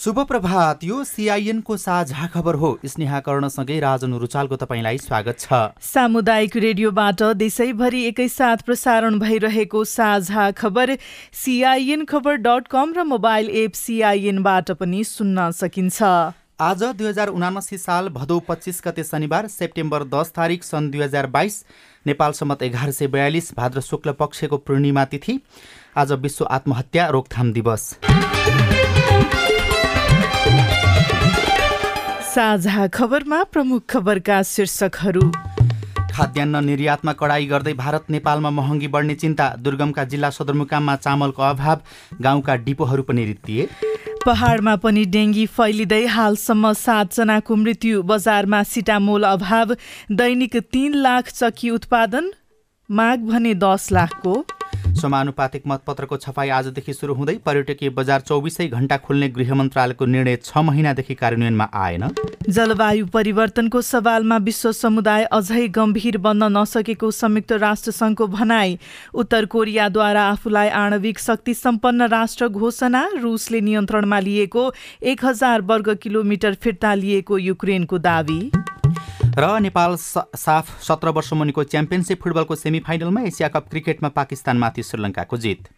शुभ प्रभात। यो सिआइएनको साझा खबर हो। स्नेहा कर्णसँगै राजन रुचालको तपाईँलाई स्वागत छ। सामुदायिक रेडियोबाट देशैभरि एकैसाथ प्रसारण भइरहेको साझा खबर सिआइएन खबर डट कम र मोबाइल एप सिआइएनबाट पनि सुन्न सकिन्छ। आज दुई हजार उनासी साल भदौ पच्चिस गते शनिबार सेप्टेम्बर दस तारिक सन् दुई हजार बाइस नेपाल सम्मत एघार सय बयालिस भाद्र शुक्ल पक्षको पूर्णिमा तिथि। आज विश्व आत्महत्या रोकथाम दिवस। साझा खबरमा प्रमुख खबरका शीर्षकहरू। खाद्यान्न निर्यातमा कडाई गर्दै भारत नेपालमा महँगी बढ्ने चिन्ता दुर्गमका जिल्ला सदरमुकाममा चामलको अभाव गाउँका डिपोहरू पनि रित्तिए। पहाडमा पनि डेङ्गी फैलिँदै हालसम्म सातजनाको मृत्यु बजारमा सिटामोल अभाव दैनिक तीन लाख चक्की उत्पादन माग भने दस लाखको। समानुपातिक मतपत्रको छपाई आजदेखि सुरु हुँदै पर्यटकीय बजार चौबिसै घण्टा खोल्ने गृह मन्त्रालयको निर्णय छ महिनादेखि कार्यान्वयनमा आएन। जलवायु परिवर्तनको सवालमा विश्व समुदाय अझै गम्भीर बन्न नसकेको संयुक्त राष्ट्र सङ्घको भनाई उत्तर कोरियाद्वारा आफूलाई आणविक शक्ति सम्पन्न राष्ट्र घोषणा रुसले नियन्त्रणमा लिएको एक हजार वर्ग किलोमिटर फिर्ता लिएको युक्रेनको दावी। र नेपाल साफ सत्र वर्ष मुनिको च्याम्पियनसिप फुटबलको सेमी फाइनलमा एसिया कप क्रिकेटमा पाकिस्तानमाथि श्रीलङ्काको जित।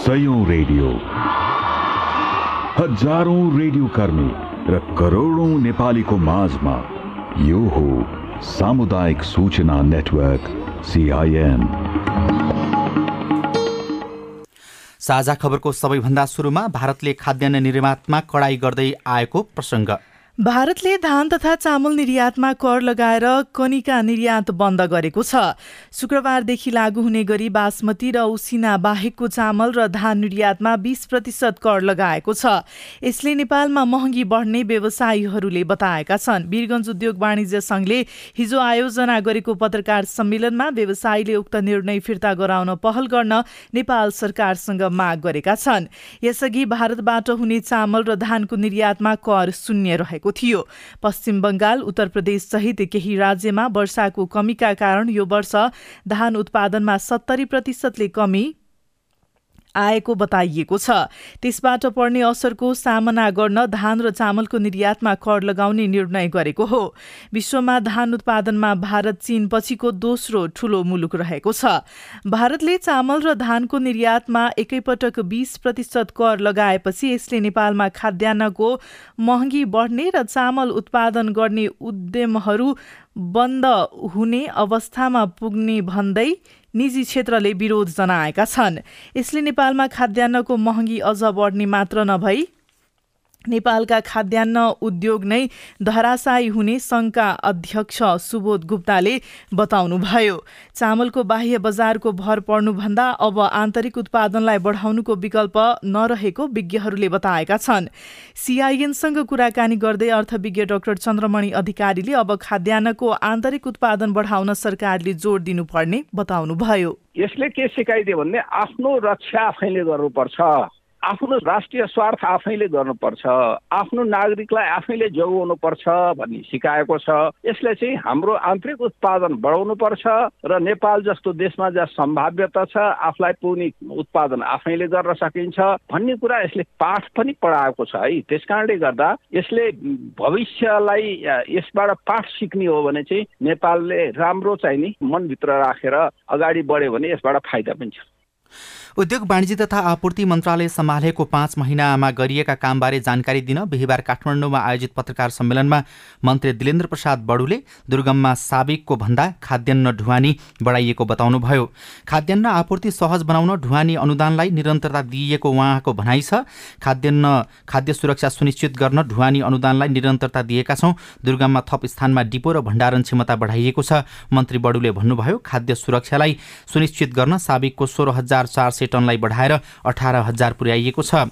सयौं रेडियो। हजारौं रेडियो कर्मी र करोडौं नेपालीको माझमा यो हो सामुदायिक सूचना नेटवर्क सिआइएन साझा खबरको सबैभन्दा सुरुमा भारतले खाद्यान्न निर्माणमा कडाई गर्दै आएको प्रसङ्ग। भारतले धान तथा चामल निर्यातमा कर लगाएर कनिका निर्यात बन्द गरेको छ। शुक्रबारदेखि लागू हुने गरी बासमती र उसिना बाहेकको चामल र धान निर्यातमा बीस प्रतिशत कर लगाएको छ। यसले नेपालमा महँगी बढ्ने व्यवसायीहरूले बताएका छन्। वीरगंज उद्योग वाणिज्य संघले हिजो आयोजना गरेको पत्रकार सम्मेलनमा व्यवसायीले उक्त निर्णय फिर्ता गराउन पहल गर्न नेपाल सरकारसँग माग गरेका छन्। यसअघि भारतबाट हुने चामल र धानको निर्यातमा कर शून्य रहेको भएको थियो। पश्चिम बंगाल उत्तर प्रदेश सहित केही राज्यमा वर्षाको कमीका कारण यो वर्ष धान उत्पादनमा सत्तरी प्रतिशतले कमी आएको बताइएको छ। त्यसबाट पर्ने असरको सामना गर्न धान र चामलको निर्यातमा कर लगाउने निर्णय गरेको हो। विश्वमा धान उत्पादनमा भारत चीन पछिको दोस्रो ठूलो मुलुक रहेको छ। भारतले चामल र धानको निर्यातमा एकैपटक बीस प्रतिशत कर लगाएपछि यसले नेपालमा खाद्यान्नको महँगी बढ्ने र चामल उत्पादन गर्ने उद्यमहरू बन्द हुने अवस्थामा पुग्ने भन्दै निजी क्षेत्रले विरोध जनाएका छन्। यसले नेपालमा खाद्यान्नको महँगी अझ बढ्ने मात्र नभई नेपालका खाद्यान्न उद्योग नै धराशायी हुने सङ्घका अध्यक्ष सुबोध गुप्ताले बताउनुभयो। चामलको बाह्य बजारको भर पर्नुभन्दा अब आन्तरिक उत्पादनलाई बढाउनुको विकल्प नरहेको विज्ञहरूले बताएका छन्। सिआइएनसँग कुराकानी गर्दै अर्थविज्ञ डाक्टर चन्द्रमणि अधिकारीले अब खाद्यान्नको आन्तरिक उत्पादन बढाउन सरकारले जोड दिनुपर्ने बताउनुभयो। यसले के सिकाइदियो भने आफ्नो रक्षा आफैले गर्नुपर्छ। आफ्नो राष्ट्रिय स्वार्थ आफैले गर्नुपर्छ आफ्नो नागरिकलाई आफैले जोगाउनुपर्छ भन्ने सिकाएको छ। यसले चाहिँ हाम्रो आन्तरिक उत्पादन बढाउनु पर्छ र नेपाल जस्तो देशमा जहाँ सम्भाव्यता छ आफूलाई पुग्ने उत्पादन आफैले गर्न सकिन्छ भन्ने कुरा यसले पाठ पनि पढाएको छ है। त्यस कारणले गर्दा यसले भविष्यलाई यसबाट पाठ सिक्ने हो भने चाहिँ नेपालले राम्रो चाहिँ नि मनभित्र राखेर अगाडि बढ्यो भने यसबाट फाइदा पनि छ। उद्योग वाणिज्य तथा आपूर्ति मन्त्रालय सम्हालेको पाँच महिनामा गरिएका कामबारे जानकारी दिन बिहिबार काठमाडौँमा आयोजित पत्रकार सम्मेलनमा मन्त्री दिलेन्द्र प्रसाद बडुले दुर्गममा साबिकको भन्दा खाद्यान्न ढुवानी बढाइएको बताउनुभयो। खाद्यान्न आपूर्ति सहज बनाउन ढुवानी अनुदानलाई निरन्तरता दिइएको उहाँको भनाइ छ खाद्यान्न खाद्य सुरक्षा सुनिश्चित गर्न ढुवानी अनुदानलाई निरन्तरता दिएका छौँ। दुर्गममा थप स्थानमा डिपो र भण्डारण क्षमता बढाइएको छ। मन्त्री बडुले भन्नुभयो खाद्य सुरक्षालाई सुनिश्चित गर्न साबिकको सोह्र हजार चार सय टनलाई बढाएर अठार हजार पुर्याइएको छ।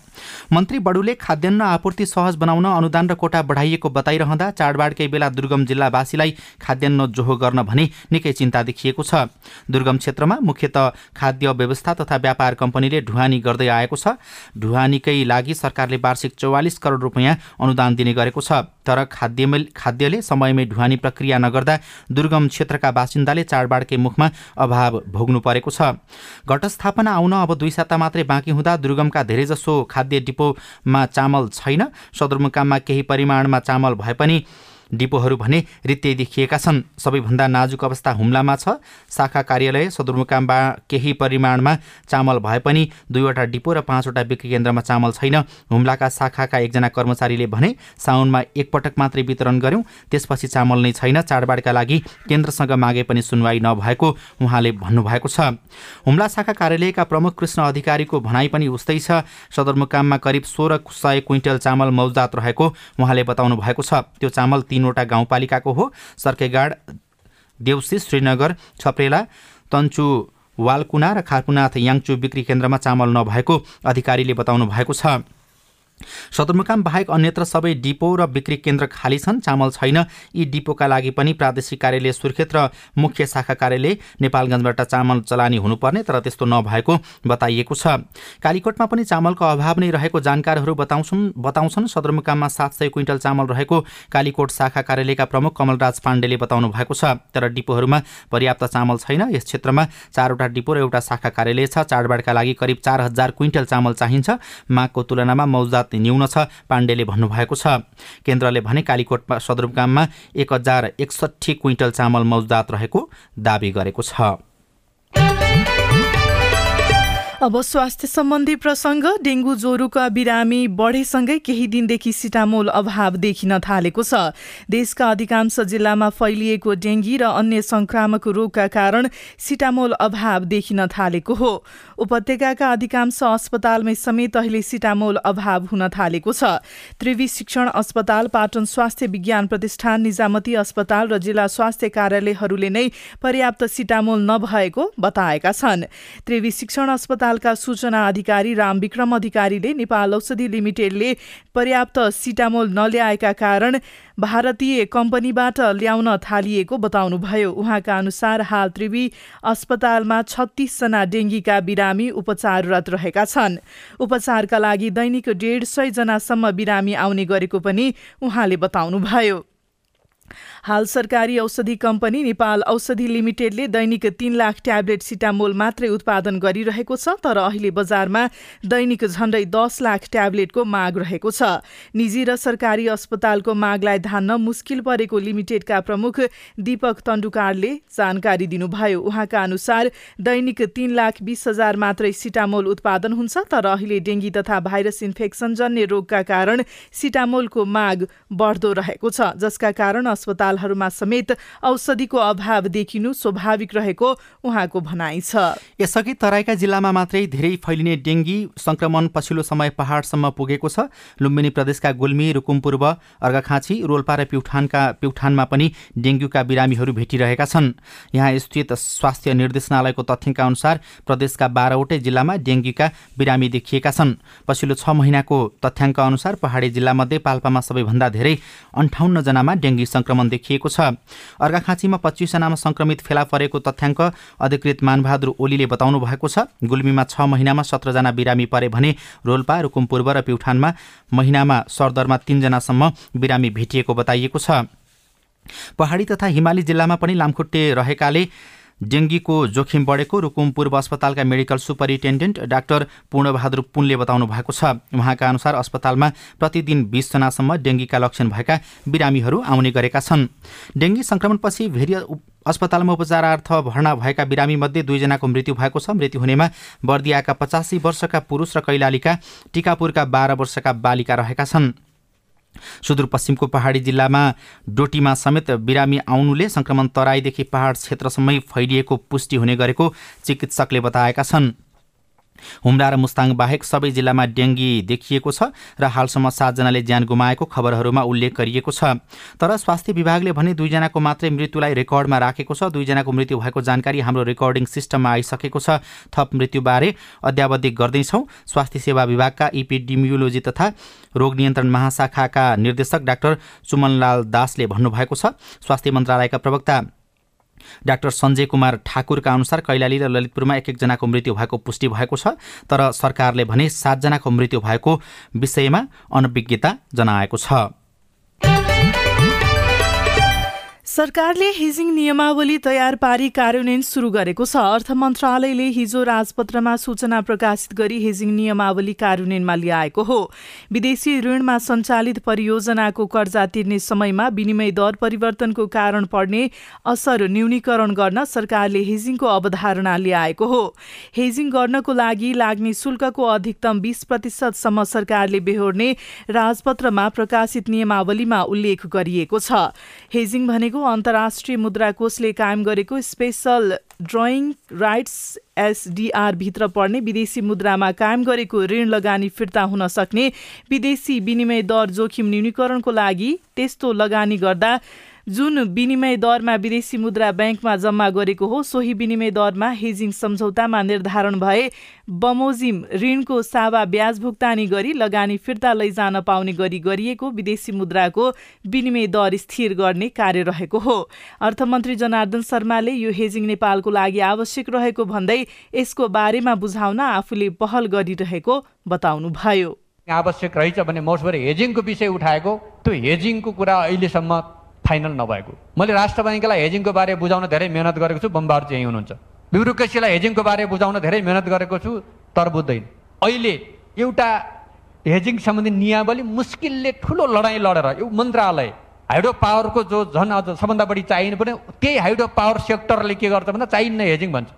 मन्त्री बडुले खाद्यान्न आपूर्ति सहज बनाउन अनुदान र कोटा बढाइएको बताइरहँदा चाडबाडकै बेला दुर्गम जिल्लावासीलाई खाद्यान्न जोहो गर्न भने निकै चिन्ता देखिएको छ। दुर्गम क्षेत्रमा मुख्यत खाद्य व्यवस्था तथा व्यापार कम्पनीले ढुवानी गर्दै आएको छ। ढुवानीकै लागि सरकारले वार्षिक चौवालिस करोड रुपियाँ अनुदान दिने गरेको छ। तर खाद्य खाद्यले समयमै ढुवानी प्रक्रिया नगर्दा दुर्गम क्षेत्रका बासिन्दाले चाडबाडकै मुखमा अभाव भोग्नु परेको छ। घटस्थापना आउन अब दुई साता मात्रै बाँकी हुँदा दुर्गमका धेरैजसो खाद्य डिपोमा चामल छैन। सदरमुकाममा केही परिमाणमा चामल भए पनि डिपोहरू भने रित्तै देखिएका छन्। सबैभन्दा नाजुक अवस्था हुम्लामा छ। शाखा कार्यालय सदरमुकाममा केही परिमाणमा चामल भए पनि दुईवटा डिपो र पाँचवटा बिक्री केन्द्रमा चामल छैन। हुम्लाका शाखाका एकजना कर्मचारीले भने साउनमा एकपटक मात्रै वितरण गर्यौँ त्यसपछि चामल नै छैन। चाडबाडका लागि केन्द्रसँग मागे पनि सुनवाई नभएको उहाँले भन्नुभएको छ। हुम्ला शाखा कार्यालयका प्रमुख कृष्ण अधिकारीको भनाइ पनि उस्तै छ। सदरमुकाममा करिब सोह्र सय क्विन्टल चामल मौजात रहेको उहाँले बताउनु भएको छ। त्यो चामल तीनवटा गाउँपालिकाको हो। सर्केगाड देउसी श्रीनगर छप्रेला तन्चु वालकुना र खारपुनाथ याङचु बिक्री केन्द्रमा चामल नभएको अधिकारीले बताउनु भएको छ। सदरमुकाम बाहेक अन्यत्र सबै डिपो र बिक्री केन्द्र खाली छन् चामल छैन। यी डिपोका लागि पनि प्रादेशिक कार्यालय सुर्खेत र मुख्य शाखा कार्यालय नेपालगञ्जबाट चामल चलानी हुनुपर्ने तर त्यस्तो नभएको बताइएको छ। कालीकोटमा पनि चामलको अभाव नै रहेको जानकारहरू बताउँछन् बताउँछन् सदरमुकाममा सात सय क्विन्टल चामल रहेको कालीकोट शाखा कार्यालयका प्रमुख कमलराज पाण्डेले बताउनु भएको छ। तर डिपोहरूमा पर्याप्त चामल छैन। यस क्षेत्रमा चारवटा डिपो र एउटा शाखा कार्यालय छ। चाडबाडका लागि करिब चार हजार क्विन्टल चामल चाहिन्छ। मागको तुलनामा मौजात न्यून छ पाण्डेले भन्नुभएको छ। केन्द्रले भने कालीकोट सदरमुकाममा एक हजार एकसठी क्विन्टल चामल मौजात रहेको दावी गरेको छ। अब स्वास्थ्य सम्बन्धी प्रसङ्ग डेङ्गु ज्वरोका बिरामी बढेसँगै केही दिनदेखि सिटामोल अभाव देखिन थालेको छ। देशका अधिकांश जिल्लामा फैलिएको डेङ्गी र अन्य संक्रामक रोगका कारण सिटामोल अभाव देखिन थालेको हो। उपत्यकाका अधिकांश अस्पतालमै समेत अहिले सिटामोल अभाव हुन थालेको छ। त्रिवी शिक्षण अस्पताल पाटन स्वास्थ्य विज्ञान प्रतिष्ठान निजामती अस्पताल र जिल्ला स्वास्थ्य कार्यालयहरूले नै पर्याप्त सिटामोल नभएको बताएका छन्। त्रिवी शिक्षण अस्पतालका सूचना अधिकारी रामविक्रम अधिकारीले नेपाल औषधि लिमिटेडले पर्याप्त सिटामोल नल्याएका कारण भारतीय कम्पनीबाट ल्याउन थालिएको बताउनुभयो। उहाँका अनुसार हाल त्रिवी अस्पतालमा छत्तीसजना डेङ्गीका बिरामी उपचाररत रहेका छन्। उपचारका लागि दैनिक डेढ सय जनासम्म बिरामी आउने गरेको पनि उहाँले बताउनुभयो। हाल सरकारी औषधि कम्पनी नेपाल औषधि लिमिटेडले दैनिक तीन लाख ट्याब्लेट सिटामोल मात्रै उत्पादन गरिरहेको छ तर अहिले बजारमा दैनिक झण्डै दस लाख ट्याब्लेटको माग रहेको छ। निजी र सरकारी अस्पतालको मागलाई धान्न मुस्किल परेको लिमिटेडका प्रमुख दीपक तण्डुकारले जानकारी दिनुभयो। उहाँका अनुसार दैनिक तीन लाख बिस हजार मात्रै सिटामोल उत्पादन हुन्छ तर अहिले डेङ्गी तथा भाइरस इन्फेक्सन जन्य रोगका कारण सिटामोलको माग बढ्दो रहेको छ जसका कारण अस्पतालहरूमा समेत औषधिको अभाव देखिनु स्वाभाविक रहेको उहाँको भनाइ छ। यसअघि तराईका जिल्लामा मात्रै धेरै फैलिने डेङ्गी संक्रमण पछिल्लो समय पहाडसम्म पुगेको छ। लुम्बिनी प्रदेशका गुल्मी रुकुम पूर्व अर्घाखाँची रोल्पा र प्युठानका प्युठानमा पनि डेङ्गुका बिरामीहरू भेटिरहेका छन्। यहाँ स्थित स्वास्थ्य निर्देशनालयको तथ्याङ्क अनुसार प्रदेशका बाह्रवटै जिल्लामा डेङ्गुका बिरामी देखिएका छन्। पछिल्लो छ महिनाको तथ्याङ्क अनुसार पहाडी जिल्लामध्ये पाल्पामा सबैभन्दा धेरै अन्ठाउन्न जनामा डेङ्गी संक्रमण देखिएको छ। अर्घाखाँचीमा पच्चिसजनामा संक्रमित फेला परेको तथ्याङ्क अधिकृत मानबहादुर ओलीले बताउनु भएको छ। गुल्मीमा छ महिनामा सत्रजना बिरामी परे भने रोल्पा रुकुम पूर्व र प्युठानमा महिनामा सरदरमा तीनजनासम्म बिरामी भेटिएको बताइएको छ। पहाडी तथा हिमाली जिल्लामा पनि लामखुट्टे रहेकाले डेङ्गीको जोखिम बढेको रुकुम पूर्व अस्पतालका मेडिकल सुपरिन्टेन्डेन्ट डाक्टर पूर्णबहादुर पुनले बताउनु भएको छ। उहाँका अनुसार अस्पतालमा प्रतिदिन बिसजनासम्म डेङ्गीका लक्षण भएका बिरामीहरू आउने गरेका छन्। डेङ्गी सङ्क्रमणपछि भेरी अस्पतालमा उपचारार्थ भर्ना भएका बिरामीमध्ये दुईजनाको मृत्यु भएको छ। मृत्यु हुनेमा बर्दियाका पचासी वर्षका पुरुष र कैलालीका टिकापुरका बाह्र वर्षका बालिका रहेका छन्। सुदूरपश्चिमको पहाडी जिल्लामा डोटीमा समेत बिरामी आउनुले संक्रमण तराईदेखि पहाड क्षेत्रसम्मै फैलिएको पुष्टि हुने गरेको चिकित्सकले बताएका छन्। हुम्ला र मुस्ताङ बाहेक सबै जिल्लामा डेङ्गी देखिएको छ र हालसम्म सातजनाले ज्यान गुमाएको खबरहरूमा उल्लेख गरिएको छ। तर स्वास्थ्य विभागले भने दुईजनाको मात्रै मृत्युलाई रेकर्डमा राखेको छ। दुईजनाको मृत्यु भएको जानकारी हाम्रो रेकर्डिङ सिस्टममा आइसकेको छ। थप मृत्युबारे अध्यावधि गर्दैछौँ। स्वास्थ्य सेवा विभागका इपिडिमियोलोजी तथा रोग नियन्त्रण महाशाखाका निर्देशक डाक्टर सुमनलाल दासले भन्नुभएको छ। स्वास्थ्य मन्त्रालयका प्रवक्ता डाक्टर सञ्जय कुमार ठाकुरका अनुसार कैलाली र ललितपुरमा एक एकजनाको मृत्यु भएको पुष्टि भएको छ तर सरकारले भने सातजनाको मृत्यु भएको विषयमा अनभिज्ञता जनाएको छ। सरकारले हेजिङ नियमावली तयार पारी कार्यान्वयन सुरु गरेको छ। अर्थ मन्त्रालयले हिजो राजपत्रमा सूचना प्रकाशित गरी हेजिङ नियमावली कार्यान्वयनमा ल्याएको हो। विदेशी ऋणमा सञ्चालित परियोजनाको कर्जा तिर्ने समयमा विनिमय दर परिवर्तनको कारण पर्ने असर न्यूनीकरण गर्न सरकारले हेजिङको अवधारणा ल्याएको हो। हेजिङ गर्नको लागि लाग्ने शुल्कको अधिकतम बीस प्रतिशतसम्म सरकारले बेहोर्ने राजपत्रमा प्रकाशित नियमावलीमा उल्लेख गरिएको छ। हेजिङ भनेको अन्तर्राष्ट्रिय मुद्रा कोषले कायम गरेको स्पेसल ड्रइङ राइट्स एसडिआर भित्र पर्ने विदेशी मुद्रामा कायम गरेको ऋण लगानी फिर्ता हुन सक्ने विदेशी विनिमय दर जोखिम न्यूनीकरणको लागि त्यस्तो लगानी गर्दा जुन विनिमय दरमा विदेशी मुद्रा ब्याङ्कमा जम्मा गरेको हो सोही विनिमय दरमा हेजिङ सम्झौतामा निर्धारण भए बमोजिम ऋणको सावा ब्याज भुक्तानी गरी लगानी फिर्ता लैजान पाउने गरी गरिएको विदेशी मुद्राको विनिमय दर स्थिर गर्ने कार्य रहेको हो। अर्थमन्त्री जनार्दन शर्माले यो हेजिङ नेपालको लागि आवश्यक रहेको भन्दै यसको बारेमा बुझाउन आफूले पहल गरिरहेको बताउनुभयो। आवश्यक रहेछ भने मौसभरि हेजिङको विषय उठाएको त्यो हेजिङको कुरा अहिलेसम्म फाइनल नभएको। मैले राष्ट्र ब्याङ्कलाई हेजिङको बारे बुझाउन धेरै मिहिनेत गरेको छु बम्बाहरू चाहिँ हुनुहुन्छ। ब्युरोक्रेसीलाई हेजिङको बारे बुझाउन धेरै मिहिनेत गरेको छु तर बुझ्दैन। अहिले एउटा हेजिङ सम्बन्धी नियमावली मुस्किलले ठुलो लडाइँ लडेर यो मन्त्रालय हाइड्रो पावरको जो झन् अझ सबभन्दा बढी चाहिनु पर्ने त्यही हाइड्रो पावर सेक्टरले के गर्छ भन्दा चाहिन्न हेजिङ भन्छ।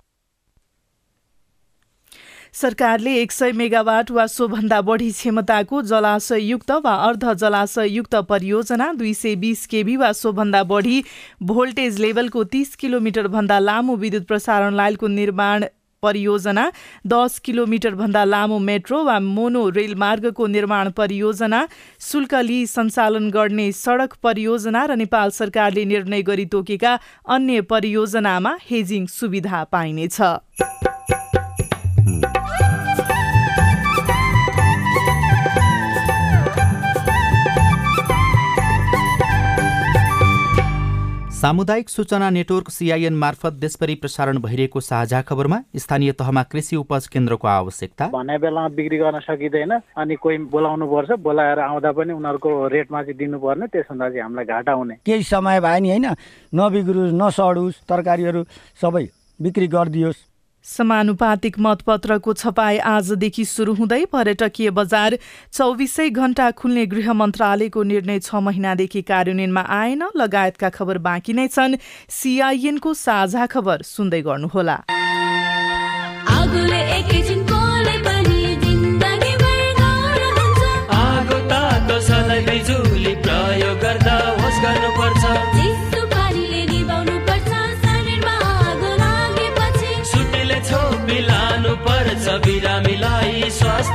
सरकारले एक सय मेगावाट वा सोभन्दा बढी क्षमताको जलाशययुक्त वा अर्ध जलाशययुक्त परियोजना दुई सय बिस केबी वा सोभन्दा बढी भोल्टेज लेभलको तीस किलोमिटरभन्दा लामो विद्युत प्रसारण लाइनको निर्माण परियोजना दस किलोमिटरभन्दा लामो मेट्रो वा मोनो रेल मार्गको निर्माण परियोजना शुल्क लिई सञ्चालन गर्ने सडक परियोजना र नेपाल सरकारले निर्णय गरी तोकेका अन्य परियोजनामा हेजिङ सुविधा पाइनेछ। सामुदायिक सूचना नेटवर्क सिआइएन मार्फत देशभरि प्रसारण भइरहेको साझा खबरमा स्थानीय तहमा कृषि उपज केन्द्रको आवश्यकता। भने बेलामा बिक्री गर्न सकिँदैन अनि कोही बोलाउनु पर्छ बोलाएर आउँदा पनि उनीहरूको रेटमा चाहिँ दिनुपर्ने त्यसभन्दा चाहिँ हामीलाई घाटा हुने। केही समय भयो नि होइन? नबिग्रोस् नसडोस् तरकारीहरू सबै बिक्री गरिदियोस्। समानुपातिक मतपत्रको छपाई आजदेखि सुरु हुँदै पर्यटकीय बजार चौबिसै घण्टा खुल्ने गृह मन्त्रालयको निर्णय छ महिनादेखि कार्यान्वयनमा आएन। लगायतका खबर बाँकी नै छन्। सिआइएनको साझा खबर सुन्दै गर्नुहोला।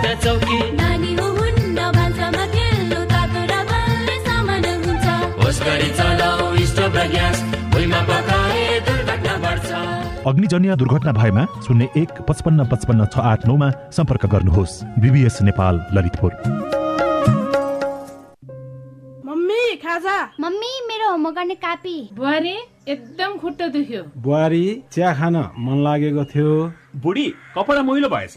पानी हो हुन्न भान्सामा खेल्नु तातो र बल्ने सामान हुन्छ होस गरी चलाऊ स्टोभ र ग्यास भुइँमा पकाए दुर्घटना बढ्छ। अग्निजन्य दुर्घटना भएमा शून्य एक पचपन्न पचपन्न छ आठ नौमा सम्पर्क गर्नुहोस्। बिबिएस नेपाल ललितपुर। मम्मी खाजा। मम्मी मेरो होमवर्क गर्ने कापी। बुहारी एकदम खुट्टा दुख्यो। बुहारी चिया खान मन लागेको थियो। बुढी कपडा मैलो भएछ।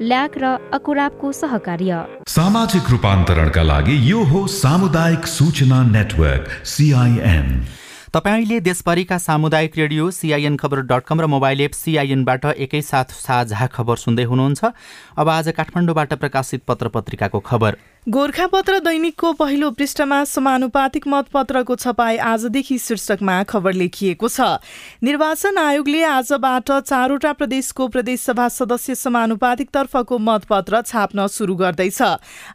ल्याक र अकुराबको सहकार्य। सामाजिक रूपान्तरणका लागि यो हो सामुदायिक सूचना नेटवर्क सिआइएन तपाईँले देशभरिका सामुदायिक रेडियो सिआइएन खबर डट कम र मोबाइल एप सिआइएनबाट एकैसाथ साझा खबर सुन्दै हुनुहुन्छ। अब आज काठमाडौँबाट प्रकाशित पत्र पत्रिकाको खबर। गोर्खापत्र दैनिकको पहिलो पृष्ठमा समानुपातिक मतपत्रको छपाई आजदेखि शीर्षकमा खबर लेखिएको छ। निर्वाचन आयोगले आजबाट चारवटा प्रदेशको प्रदेशसभा सदस्य समानुपातिक तर्फको मतपत्र छाप्न सुरु गर्दैछ।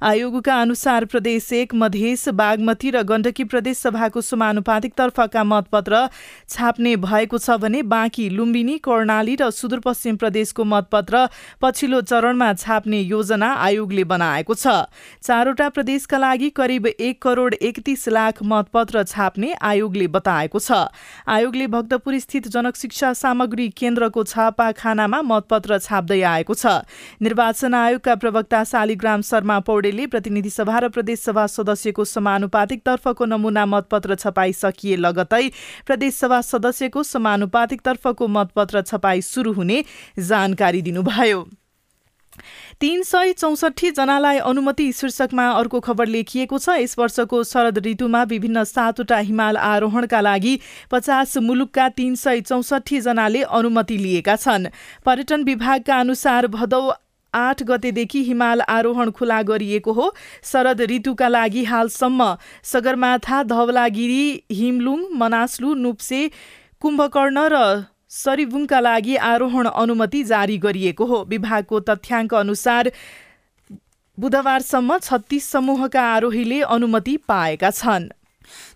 आयोगका अनुसार प्रदेश एक मधेस बागमती र गण्डकी प्रदेशसभाको समानुपातिक तर्फका मतपत्र छाप्ने भएको छ भने बाँकी लुम्बिनी कर्णाली र सुदूरपश्चिम प्रदेशको मतपत्र पछिल्लो चरणमा छाप्ने योजना आयोगले बनाएको छ। चारवटा प्रदेशका लागि करिब एक करोड एकतिस लाख मतपत्र छाप्ने आयोगले बताएको छ। आयोगले भक्तपुर स्थित जनक शिक्षा सामग्री केन्द्रको छापाखानामा मतपत्र छाप्दै आएको छ। निर्वाचन आयोगका प्रवक्ता शालिग्राम शर्मा पौडेलले प्रतिनिधि सभा र प्रदेशसभा सदस्यको समानुपातिक तर्फको नमुना मतपत्र छपाई सकिए लगतै प्रदेशसभा सदस्यको समानुपातिक तर्फको मतपत्र छपाई सुरु हुने जानकारी दिनुभयो। तीन सय चौसठी जनालाई अनुमति शीर्षकमा अर्को खबर लेखिएको छ। यस वर्षको शरद ऋतुमा विभिन्न सातवटा हिमाल आरोहणका लागि पचास मुलुकका तीन सय चौसठी जनाले अनुमति लिएका छन्। पर्यटन विभागका अनुसार भदौ आठ गतेदेखि हिमाल आरोहण खुला गरिएको हो। शरद ऋतुका लागि हालसम्म सगरमाथा धवलागिरी हिमलुङ मनास्लु नुप्से कुम्भकर्ण र सरिबुङका लागि आरोहण अनुमति जारी गरिएको हो। विभागको तथ्याङ्क अनुसार बुधबारसम्म छत्तीस समूहका आरोहीले अनुमति पाएका छन्।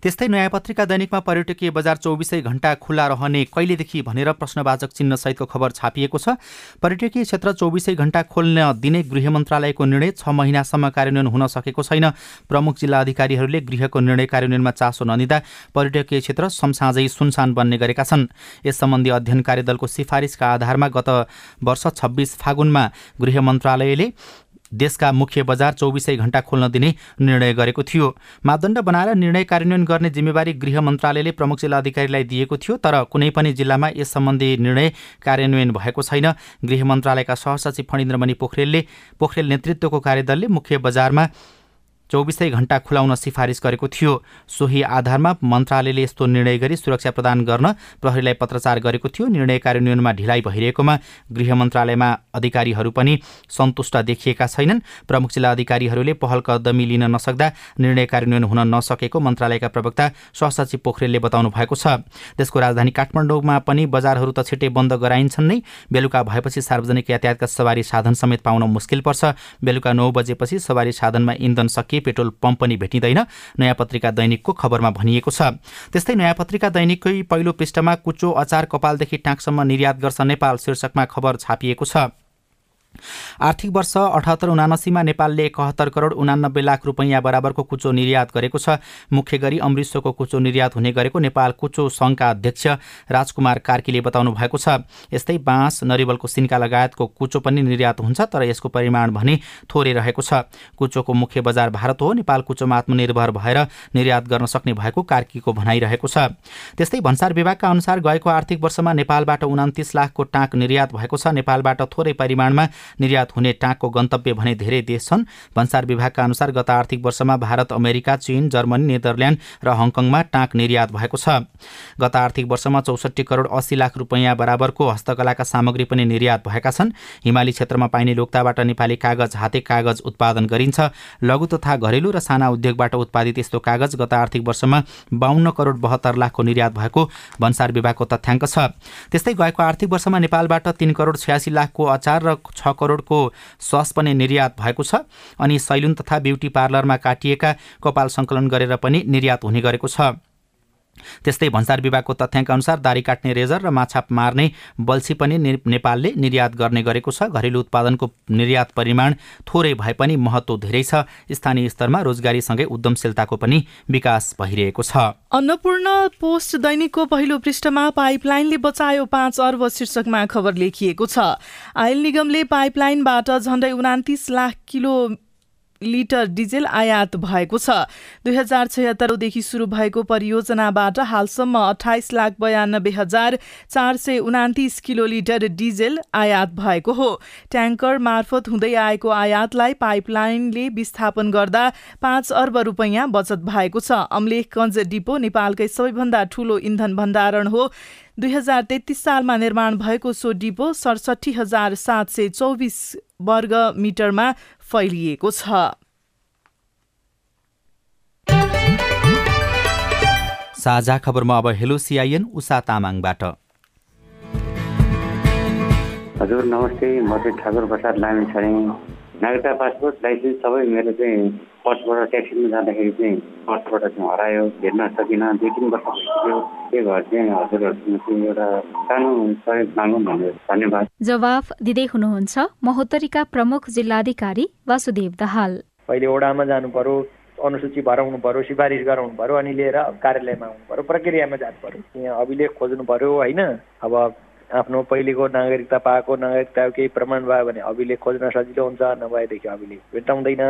त्यस्तै नयाँ पत्रिका दैनिकमा पर्यटकीय बजार चौबिसै घण्टा खुल्ला रहने कहिलेदेखि भनेर प्रश्नवाचक चिन्हसहितको खबर छापिएको छ। पर्यटकीय क्षेत्र चौबिसै घण्टा खोल्न दिने गृह मन्त्रालयको निर्णय छ महिनासम्म कार्यान्वयन हुन सकेको छैन। प्रमुख जिल्ला अधिकारीहरूले गृहको निर्णय कार्यान्वयनमा चासो नदिँदा पर्यटकीय क्षेत्र समसाझै सुनसान बन्ने गरेका छन्। यस सम्बन्धी अध्ययन कार्यदलको सिफारिसका आधारमा गत वर्ष छब्बिस फागुनमा गृह मन्त्रालयले देशका मुख्य बजार चौबिसै घण्टा खोल्न दिने निर्णय गरेको थियो। मापदण्ड बनाएर निर्णय कार्यान्वयन गर्ने जिम्मेवारी गृह मन्त्रालयले प्रमुख जिल्ला अधिकारीलाई दिएको थियो तर कुनै पनि जिल्लामा यस सम्बन्धी निर्णय कार्यान्वयन भएको छैन। गृह मन्त्रालयका सहसचिव फणिन्द्रमणि पोखरेलले पोखरेल नेतृत्वको कार्यदलले मुख्य बजारमा चौबिसै घण्टा खुलाउन सिफारिस गरेको थियो। सोही आधारमा मन्त्रालयले यस्तो निर्णय गरी सुरक्षा प्रदान गर्न प्रहरीलाई पत्रचार गरेको थियो। निर्णय कार्यान्वयनमा ढिलाइ भइरहेकोमा गृह मन्त्रालयमा अधिकारीहरू पनि सन्तुष्ट देखिएका छैनन्। प्रमुख जिल्ला अधिकारीहरूले पहल कदमी लिन नसक्दा निर्णय कार्यान्वयन हुन नसकेको मन्त्रालयका प्रवक्ता सहसचिव पोखरेलले बताउनु भएको छ। देशको राजधानी काठमाडौँमा पनि बजारहरू त छिट्टै बन्द गराइन्छन् नै। बेलुका भएपछि सार्वजनिक यातायातका सवारी साधन समेत पाउन मुस्किल पर्छ। बेलुका नौ बजेपछि सवारी साधनमा इन्धन सकिए पेट्रोल पम्प पनि भेटिँदैन नयाँ पत्रिका दैनिकको खबरमा भनिएको छ। त्यस्तै नयाँ पत्रिका दैनिककै पहिलो पृष्ठमा कुचो अचार कपालदेखि टाँकसम्म निर्यात गर्छ नेपाल शीर्षकमा खबर छापिएको छ। आर्थिक वर्ष अठहत्तर उनासीमा नेपालले एकहत्तर करोड उनानब्बे लाख रुपैयाँ बराबरको कुचो निर्यात गरेको छ। मुख्य गरी अमृतसरको कुचो निर्यात हुने गरेको नेपाल कुचो सङ्घका अध्यक्ष राजकुमार कार्कीले बताउनु भएको छ। यस्तै बाँस नरिवलको सिन्का लगायतको कुचो पनि निर्यात हुन्छ तर यसको परिमाण भने थोरै रहेको छ। कुचोको मुख्य बजार भारत हो। नेपाल कुचोमा आत्मनिर्भर भएर निर्यात गर्न सक्ने भएको कार्कीको भनाइरहेको छ। त्यस्तै भन्सार विभागका अनुसार गएको आर्थिक वर्षमा नेपालबाट उन्तिस लाखको टाँक निर्यात भएको छ। नेपालबाट थोरै परिमाणमा निर्यात हुने टाँकको गन्तव्य भने धेरै देश छन्। भन्सार विभागका अनुसार गत आर्थिक वर्षमा भारत अमेरिका चीन जर्मनी नेदरल्यान्ड र हङकङमा टाँक निर्यात भएको छ। गत आर्थिक वर्षमा चौसठी करोड अस्सी लाख रुपैयाँ बराबरको हस्तकलाका सामग्री पनि निर्यात भएका छन्। हिमाली क्षेत्रमा पाइने लोक्ताबाट नेपाली कागज हाते कागज उत्पादन गरिन्छ। लघु तथा घरेलु र साना उद्योगबाट उत्पादित यस्तो कागज गत आर्थिक वर्षमा बाहन्न करोड बहत्तर लाखको निर्यात भएको भन्सार विभागको तथ्याङ्क छ। त्यस्तै गएको आर्थिक वर्षमा नेपालबाट तीन करोड छयासी लाखको अचार र छ करोडको सस पनि निर्यात भएको छ अनि सैलुन तथा ब्युटी पार्लरमा काटिएका कपाल सङ्कलन गरेर पनि निर्यात हुने गरेको छ। त्यस्तै भन्सार विभागको तथ्याङ्क अनुसार दारी काट्ने रेजर र माछा मार्ने बल्छी पनि नेपालले निर्यात गर्ने गरेको छ। घरेलु उत्पादनको निर्यात परिमाण थोरै भए पनि महत्त्व धेरै छ। स्थानीय स्तरमा रोजगारीसँगै उद्यमशीलताको पनि विकास भइरहेको छ। अन्नपूर्ण पोस्ट दैनिकको पहिलो पृष्ठमा पाइपलाइनले बचायो पाँच अर्ब शीर्षकमा खबर लेखिएको छ। आयल निगमले पाइपलाइनबाट झण्डै उनातिस लाख किलो लिटर डिजेल आयात भएको छ। दुई हजार छयत्तरदेखि सुरु भएको परियोजनाबाट हालसम्म अठाइस लाख बयानब्बे हजार चार सय उनातिस किलो लिटर डिजेल आयात भएको हो। ट्याङ्कर मार्फत हुँदै आएको आयातलाई पाइपलाइनले विस्थापन गर्दा पाँच अर्ब रुपैयाँ बचत भएको छ। अम्लेखगञ्ज डिपो नेपालकै सबैभन्दा ठूलो इन्धन भण्डारण हो। दुई हजार तेत्तिस सालमा निर्माण भएको सो डिपो सडसठी हजार सात सय चौबिस वर्ग मिटरमा फैलिएको छ। साझा खबरमा अब हेलो सिआइएन उषा तामाङबाट। हजुर नमस्ते म चाहिँ ठाकुर प्रसाद लामी छरेँ नागरिकता पासपोर्ट लाइसेन्स सबै मेरो चाहिँ पर्सबाट ट्याक्सीमा जाँदाखेरि चाहिँ पर्सबाट चाहिँ हरायो हेर्न सकिनँ दुई तिन वर्ष भइसक्यो के घर चाहिँ हजुरहरूसँग चाहिँ एउटा सानो सहयोग मागौँ भनेर धन्यवाद। जवाफ दिँदै हुनुहुन्छ महोत्तरीका प्रमुख जिल्लाधिकारी वासुदेव दाहाल। पहिले ओडामा जानु पर्यो अनुसूची भराउनु पर्यो सिफारिस गराउनु पर्यो अनि लिएर कार्यालयमा आउनु पर्यो प्रक्रियामा जानु पर्यो यहाँ अभिलेख खोज्नु पर्यो होइन? अब आफ्नो पहिलेको नागरिकता पाएको नागरिकताको केही प्रमाण भयो भने अभिलेख खोज्न सजिलो हुन्छ नभएदेखि अभिलेख भेट्टाउँदैन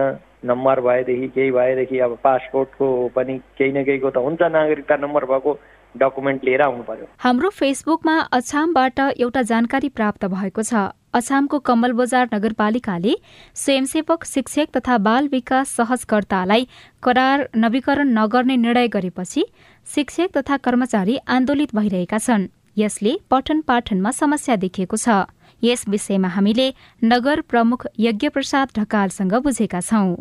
नम्बर भएदेखि केही भएदेखि अब पासपोर्टको पनि केही न केहीको त हुन्छ नागरिकता नम्बर भएको डकुमेन्ट लिएर आउनु पर्यो। हाम्रो फेसबुकमा अछामबाट एउटा जानकारी प्राप्त भएको छ। अछामको कमल बजार नगरपालिकाले स्वयंसेवक शिक्षक तथा बाल विकास सहजकर्तालाई करार नवीकरण नगर्ने निर्णय गरेपछि शिक्षक तथा कर्मचारी आन्दोलित भइरहेका छन्। यसले पठन पाठनमा समस्या देखिएको छ। यस विषयमा हामीले नगर प्रमुख यज्ञप्रसाद ढकालसँग बुझेका छौं।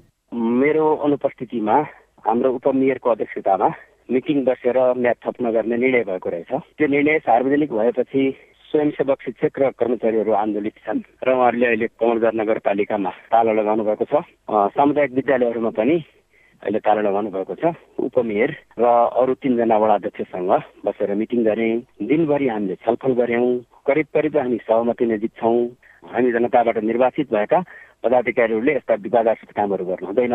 मेरो अनुपस्थितिमा हाम्रो उपमेयरको अध्यक्षतामा मिटिङ बसेर म्याद थप नगर्ने निर्णय भएको रहेछ। त्यो निर्णय सार्वजनिक भएपछि स्वयंसेवक शिक्षक र कर्मचारीहरू आन्दोलित छन् र उहाँहरूले अहिले कमलगर नगरपालिकामा ताला लगाउनु भएको छ। सामुदायिक विद्यालयहरूमा पनि अहिले ताला लगाउनु भएको छ उपमेयर र अरू तिनजना वडाध्यक्षसँग बसेर मिटिङ गरेँ। दिनभरि हामीले छलफल गऱ्यौँ। करिब करिब हामी सहमति नजिक छौँ। हामी जनताबाट निर्वाचित भएका पदाधिकारीहरूले यस्ता विवादास्पद कामहरू गर्नु हुँदैन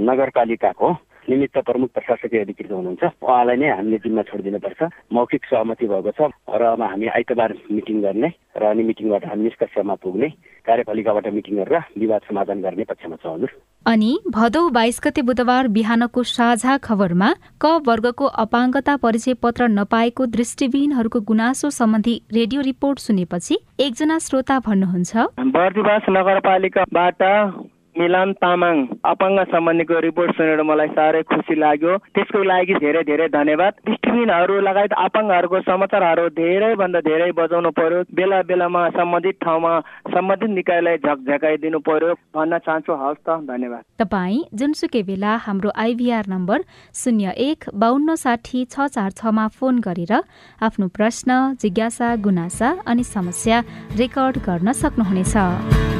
नगरपालिकाको निमित्त प्रमुख प्रशासकीय अधिकृत हुनुहुन्छ। उहाँलाई नै हामीले जिम्मा छोडिदिनुपर्छ। मौखिक सहमति भएको छ र अब हामी आइतबार मिटिङ गर्ने र अनि मिटिङबाट हामी निष्कर्षमा पुग्ने कार्यपालिकाबाट मिटिङ गरेर विवाद समाधान गर्ने पक्षमा छ हजुर। अनि भदौ बाइस गते बुधबार बिहानको साझा खबरमा क वर्गको अपाङ्गता परिचय पत्र नपाएको दृष्टिविहीनहरूको गुनासो सम्बन्धी रेडियो रिपोर्ट सुनेपछि एकजना श्रोता भन्नुहुन्छ। बर्दिवास नगरपालिकाबाट मिलन तामाङ अपाङ्ग सम्बन्धीको रिपोर्ट सुनेर मलाई साह्रै खुसी लाग्यो। त्यसको लागि धेरै धेरै धन्यवाद। दृष्टिहीनहरू लगायत अपाङ्गहरूको समाचारहरू धेरैभन्दा धेरै बजाउनु पर्यो। बेला बेलामा सम्बन्धित ठाउँमा सम्बन्धित निकायलाई झकझकाइदिनु पर्यो भन्न चाहन्छु। हवस् त धन्यवाद। तपाईँ जुनसुकै बेला हाम्रो आइभीआर नम्बर शून्य एक बाहन्न साठी छ चार छमा फोन गरेर आफ्नो प्रश्न जिज्ञासा गुनासा अनि समस्या रेकर्ड गर्न सक्नुहुनेछ।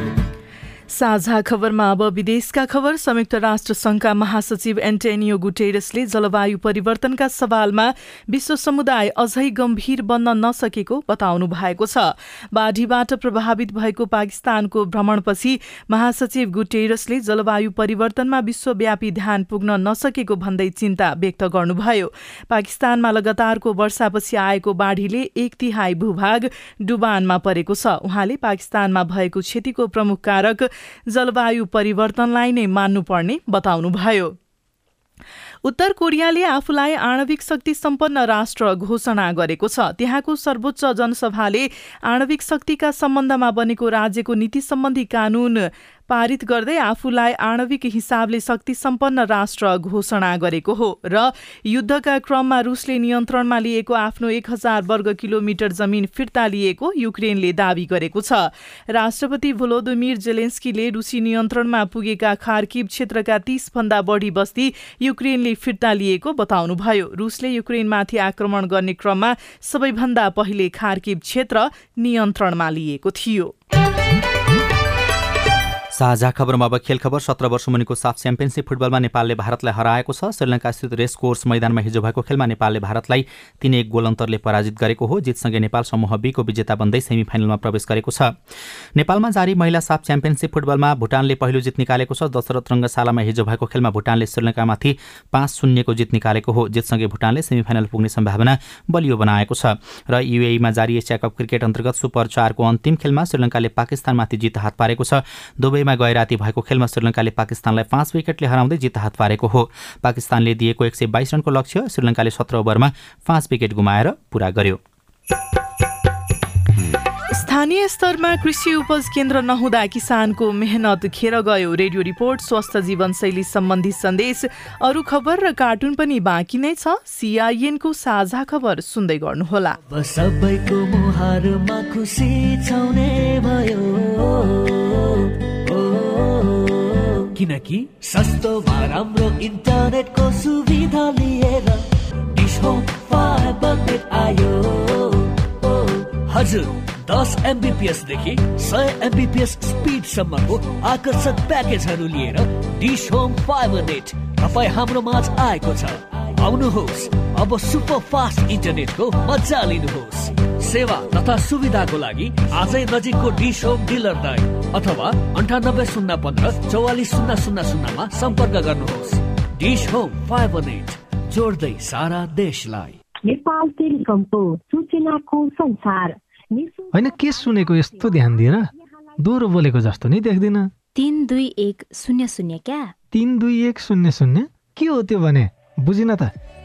साझा खबरमा अब विदेशका खबर। संयुक्त राष्ट्र संघका महासचिव एन्टेनियो गुटेरसले जलवायु परिवर्तनका सवालमा विश्व समुदाय अझै गम्भीर बन्न नसकेको बताउनु भएको छ। बाढीबाट प्रभावित भएको पाकिस्तानको भ्रमणपछि महासचिव गुटेरसले जलवायु परिवर्तनमा विश्वव्यापी ध्यान पुग्न नसकेको भन्दै चिन्ता व्यक्त गर्नुभयो। पाकिस्तानमा लगातारको वर्षापछि आएको बाढीले एक तिहाई भूभाग डुबानमा परेको छ। उहाँले पाकिस्तानमा भएको क्षतिको प्रमुख कारक जलवायु परिवर्तनलाई नै मान्नुपर्ने बताउनुभयो। उत्तर कोरियाले आफूलाई आणविक शक्ति सम्पन्न राष्ट्र घोषणा गरेको छ। त्यहाँको सर्वोच्च जनसभाले आणविक शक्तिका सम्बन्धमा बनेको राज्यको नीति सम्बन्धी कानून पारित गर्दै आफूलाई आणविक हिसाबले शक्ति सम्पन्न राष्ट्र घोषणा गरेको हो र युद्धका क्रममा रुसले नियन्त्रणमा लिएको आफ्नो एक हजार वर्ग किलोमिटर जमिन फिर्ता लिएको युक्रेनले दावी गरेको छ। राष्ट्रपति भोलोदोमिर जेलेन्स्कीले रुसी नियन्त्रणमा पुगेका खार्किब क्षेत्रका तीस भन्दा बढी बस्ती युक्रेनले फिर्ता लिएको बताउनुभयो। रुसले युक्रेनमाथि आक्रमण गर्ने क्रममा सबैभन्दा पहिले खार्किब क्षेत्र नियन्त्रणमा लिएको थियो। साझा खबरमा अब खेल खबर। सत्र वर्ष मुनिको साफ च्याम्पियनसिप फुटबलमा नेपालले भारतलाई हराएको छ। श्रीलङ्का स्थित रेस कोर्स मैदानमा हिजो भएको खेलमा नेपालले भारतलाई तीन एक गोल अन्तरले पराजित गरेको हो। जितसँगै नेपाल समूह बीको विजेता बन्दै सेमी फाइनलमा प्रवेश गरेको छ। नेपालमा जारी महिला साफ च्याम्पियनसिप फुटबलमा भुटानले पहिलो जित निकालेको छ। दशरथ रङ्गशालामा हिजो भएको खेलमा भुटानले श्रीलङ्कामाथि पाँच शून्यको जित निकालेको हो। जितसँगै भुटानले सेमी फाइनल पुग्ने सम्भावना बलियो बनाएको छ। र युएईमा जारी एसिया कप क्रिकेट अन्तर्गत सुपर चारको अन्तिम खेलमा श्रीलङ्काले पाकिस्तानमाथि जित हात पारेको छ। दुबईमा गए राति भएको खेलमा श्रीलङ्काले पाकिस्तानलाई पाँच विकेटले हराउँदै जित हात पारेको हो। पाकिस्तानले दिएको एक सय बाइस रनको लक्ष्य श्रीलङ्काले सत्र ओभरमा पाँच विकेट गुमाएर पूरा गर्यो। स्थानीय स्तरमा कृषि उपज केन्द्र नहुँदा किसानको मेहनत खेर गयो। रेडियो रिपोर्ट स्वस्थ जीवनशैली सम्बन्धी सन्देश अरू खबर र कार्टुन पनि बाँकी नै छ। सिआइएनको साझा खबर सुन्दै गर्नुहोला। सबैको मुहारमा खुसी छाउने भयो। किनकि सस्तो वा राम्रो इन्टरनेटको सुविधा लिएर डिस होम फाइबर नेट आयो हजुर दस एमबिपिएसदेखि सय एमबिपिएस स्पिडसम्मको आकर्षक प्याकेजहरू लिएर डिस होम फाइबर नेट तपाईँ हाम्रो माझ आएको छ। आउनुहोस् अब सुपर फास्ट इन्टरनेटको मजा लिनुहोस्। सेवा तथा सुविधाको लागि आजै नजिकको डिस होम डिलर दाई अथवा अन्ठानब्बे शून्य पन्ध्र चौवालिस शून्य शून्य शून्यमा सम्पर्क गर्नुहोस्। डिस होम फाइबर नेट जोड्दै सारा देशलाई। नेपाल टेलिकमको सूचनाको संसार। होइन के सुनेको यस्तो ध्यान दिएर दोहोरो बोलेको जस्तो नि देख्दिन। तिन दुई एक शून्य शून्य क्या? तिन दुई एक शून्य शून्य? के हो त्यो भने? बुझिन त।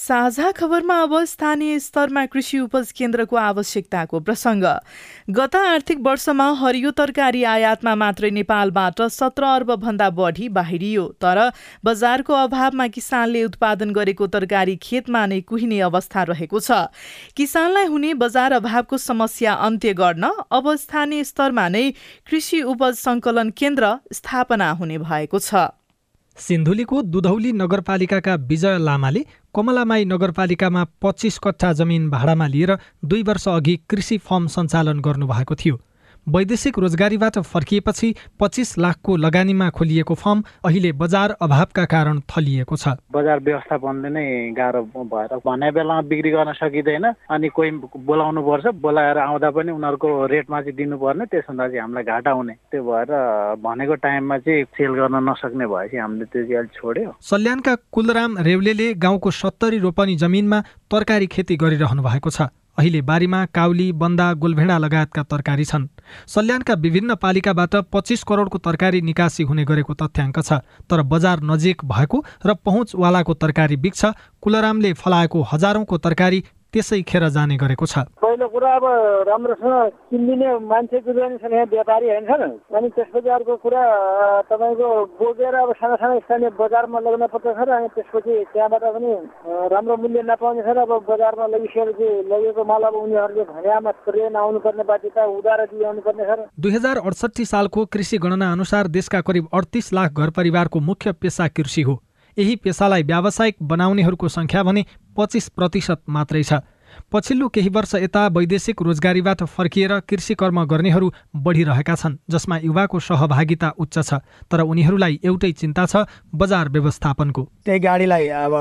साझा खबरमा अब स्थानीय स्तरमा कृषि उपज केन्द्रको आवश्यकताको प्रसङ्ग। गत आर्थिक वर्षमा हरियो तरकारी आयातमा मात्रै नेपालबाट सत्र अर्ब भन्दा बढी बाहिरियो तर बजारको अभावमा किसानले उत्पादन गरेको तरकारी खेतमा नै कुहिने अवस्था रहेको छ। किसानलाई हुने बजार अभावको समस्या अन्त्य गर्न अब स्थानीय स्तरमा नै कृषि उपज सङ्कलन केन्द्र स्थापना हुने भएको छ। सिन्धुलीको दुधौली नगरपालिकाका विजय लामाले कमलामाई नगरपालिकामा पच्चिस कट्ठा जमिन भाडामा लिएर दुई वर्ष अघि कृषि फर्म सञ्चालन गर्नुभएको थियो। वैदेशिक रोजगारीबाट फर्किएपछि पच्चिस लाखको लगानीमा खोलिएको फर्म अहिले बजार अभावका कारण थलिएको छ। बजार व्यवस्थापनले नै गाह्रो भएर भने बेलामा बिक्री गर्न सकिँदैन अनि कोही बोलाउनु पर्छ बोलाएर आउँदा पनि उनीहरूको रेटमा चाहिँ दिनुपर्ने त्यस हुँदा चाहिँ हामीलाई घाटा हुने। त्यो भएर भनेको टाइममा चाहिँ सेल गर्न नसक्ने भएपछि हामीले त्यो चाहिँ अलिक छोड्यो। सल्यानका कुलराम रेवलेले गाउँको सत्तरी रोपनी जमिनमा तरकारी खेती गरिरहनु भएको छ। अहिले बारीमा काउली बन्दा गोलभेडा लगायतका तरकारी छन्। सल्यानका विभिन्न पालिकाबाट पच्चिस करोडको तरकारी निकासी हुने गरेको तथ्याङ्क छ तर बजार नजिक भएको र पहुँचवालाको तरकारी बिग्छ कुलरामले फलाएको हजारौंको तरकारी त्यसै खेर जाने गरेको छ। पहिलो कुरा अब राम्रोसँग किनिदिने मान्छे कुदाउने छ यहाँ व्यापारी होइन छ अनि त्यसपछि अर्को कुरा तपाईँको बोकेर अब साना साना स्थानीय बजारमा लग्न पर्छ सर अनि त्यसपछि त्यहाँबाट पनि राम्रो मूल्य नपाउने सर अब बजारमा लगिसकेपछि लगेको माल अब उनीहरूले भन्यामा ट्रेन आउनुपर्ने बाध्यता उधार दिइआउनु पर्ने सर। दुई हजार अडसट्ठी सालको कृषि गणना अनुसार देशका करिब अडतिस लाख घर परिवारको मुख्य पेसा कृषि हो। यही पेसालाई व्यावसायिक बनाउनेहरूको सङ्ख्या भने पच्चिस प्रतिशत मात्रै छ। पछिल्लो केही वर्ष यता वैदेशिक रोजगारीबाट फर्किएर कृषि कर्म गर्नेहरू बढिरहेका छन् जसमा युवाको सहभागिता उच्च छ तर उनीहरूलाई एउटै चिन्ता छ बजार व्यवस्थापनको। त्यही गाडीलाई अब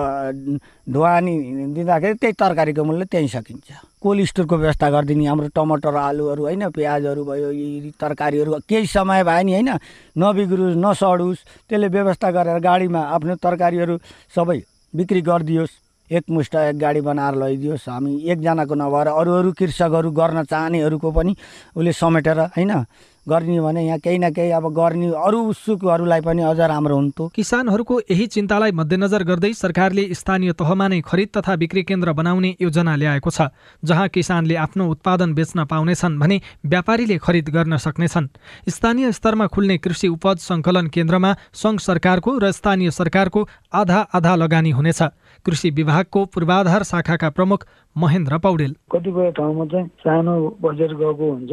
ढुवानी दिँदाखेरि त्यही तरकारीको मूल्य त्यहीँ सकिन्छ। कोल्ड स्टोरको व्यवस्था गरिदिने हाम्रो टमाटर आलुहरू होइन प्याजहरू भयो यी तरकारीहरू केही समय भयो नि होइन नबिग्रोस् नसडोस् त्यसले व्यवस्था गरेर गाडीमा आफ्नो तरकारीहरू सबै बिक्री गरिदियोस्। एकमुष्ट एक गाडी बनाएर लैदियोस् हामी एकजनाको नभएर अरू अरू कृषकहरू गर्न चाहनेहरूको पनि उसले समेटेर होइन गर्ने भने यहाँ केही न केही अब गर्ने अरू उत्सुकहरूलाई पनि अझ राम्रो हुन्थ्यो किसानहरूको यही चिन्तालाई मध्यनजर गर्दै सरकारले स्थानीय तहमा नै खरिद तथा बिक्री केन्द्र बनाउने योजना ल्याएको छ जहाँ किसानले आफ्नो उत्पादन बेच्न पाउनेछन् भने व्यापारीले खरिद गर्न सक्नेछन्। स्थानीय स्तरमा खुल्ने कृषि उपज सङ्कलन केन्द्रमा सङ्घ सरकारको र स्थानीय सरकारको आधा आधा लगानी हुनेछ। कृषि विभागको पूर्वाधार शाखाका प्रमुख महेन्द्र पौडेल। कतिपय ठाउँमा चाहिँ सानो बजेट गएको हुन्छ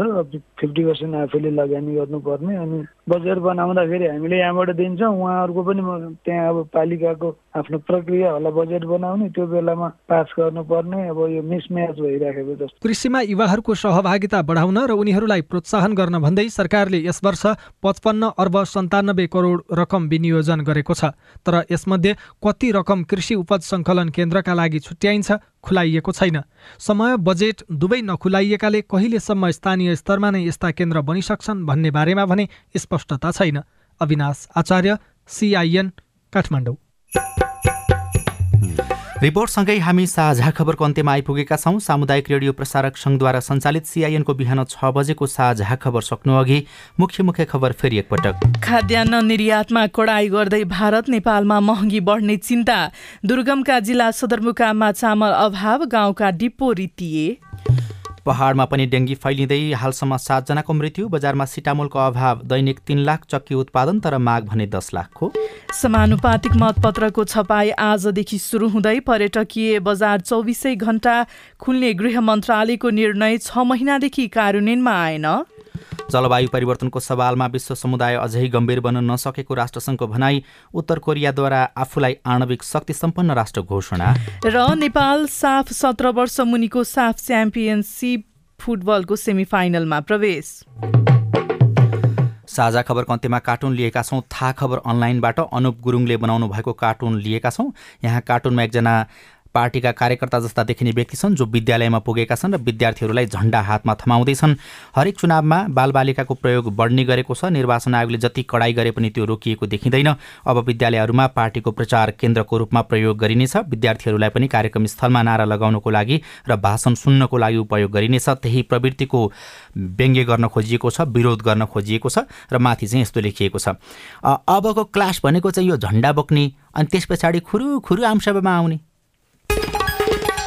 फिफ्टी पर्सेन्ट आफैले लगानी गर्नुपर्ने अनि बजेट बनाउँदाखेरि हामीले यहाँबाट दिन्छौँ उहाँहरूको पनि त्यहाँ अब पालिकाको आफ्नो प्रक्रिया होला बजेट बनाउने त्यो बेलामा पास गर्नुपर्ने अब यो मिसम्याच भइराखेको जस्तो। कृषिमा युवाहरूको सहभागिता बढाउन र उनीहरूलाई प्रोत्साहन गर्न भन्दै सरकारले यस वर्ष पचपन्न अर्ब सन्तानब्बे करोड रकम विनियोजन गरेको छ तर यसमध्ये कति रकम कृषि उपज सङ्कलन केन्द्रका लागि छुट्याइन्छ खुलाइएको छैन। समय बजेट दुवै नखुलाइएकाले कहिलेसम्म स्थानीय स्तरमा नै यस्ता केन्द्र बनिसक्छन् भन्ने बारेमा भने स्पष्टता छैन। अविनाश आचार्य सिआइएन काठमाडौँ। रिपोर्टसँगै हामी साझा खबरको अन्त्यमा आइपुगेका छौँ। सामुदायिक रेडियो प्रसारक सङ्घद्वारा सञ्चालित सिआइएनको बिहान छ बजेको साझा खबर सक्नु अघि मुख्य मुख्य खबर फेरि एकपटक। खाद्यान्न निर्यातमा कडाई गर्दै भारत नेपालमा महँगी बढ्ने चिन्ता। दुर्गमका जिल्ला सदरमुकाममा चामल अभाव गाउँका डिपो रितिए। पहाडमा पनि डेङ्गी फैलिँदै हालसम्म सातजनाको मृत्यु बजारमा सिटामोलको अभाव दैनिक तीन लाख चक्की उत्पादन तर माग भने दस लाखको। समानुपातिक मतपत्रको छपाई आजदेखि सुरु हुँदै पर्यटकीय बजार चौबिसै घण्टा खुल्ने गृह मन्त्रालयको निर्णय छ महिनादेखि कार्यान्वयनमा आएन। जलवायु परिवर्तनको सवालमा विश्व समुदाय अझै गम्भीर बन्न नसकेको राष्ट्रसङ्घको भनाई उत्तर कोरियाद्वारा आफूलाई आणविक शक्ति सम्पन्न राष्ट्र घोषणा। र नेपाल साफ सत्र वर्ष मुनिको साफ च्याम्पियनसिप फुटबलको सेमिफाइनलमा प्रवेश। साझा खबरको अन्त्यमा कार्टुन लिएका छौँ थाहा खबर अनलाइनबाट अनुप गुरुङले बनाउनु भएको कार्टुन लिएका छौँ। यहाँ कार्टुनमा एकजना पार्टीका कार्यकर्ता जस्ता देखिने व्यक्ति छन् जो विद्यालयमा पुगेका छन् र विद्यार्थीहरूलाई झण्डा हातमा थमाउँदैछन्। हरेक चुनावमा बालबालिकाको प्रयोग बढ्ने गरेको छ। निर्वाचन आयोगले जति कडाई गरे पनि त्यो रोकिएको देखिँदैन। अब विद्यालयहरूमा पार्टीको प्रचार केन्द्रको रूपमा प्रयोग गरिनेछ। विद्यार्थीहरूलाई पनि कार्यक्रम स्थलमा नारा लगाउनको लागि र भाषण सुन्नको लागि उपयोग गरिनेछ। त्यही प्रवृत्तिको व्यङ्ग्य गर्न खोजिएको छ विरोध गर्न खोजिएको छ र माथि चाहिँ यस्तो लेखिएको छ। अबको क्लास भनेको चाहिँ यो झन्डा बोक्ने अनि त्यस पछाडि खुरु खुरु आमसभामा आउने।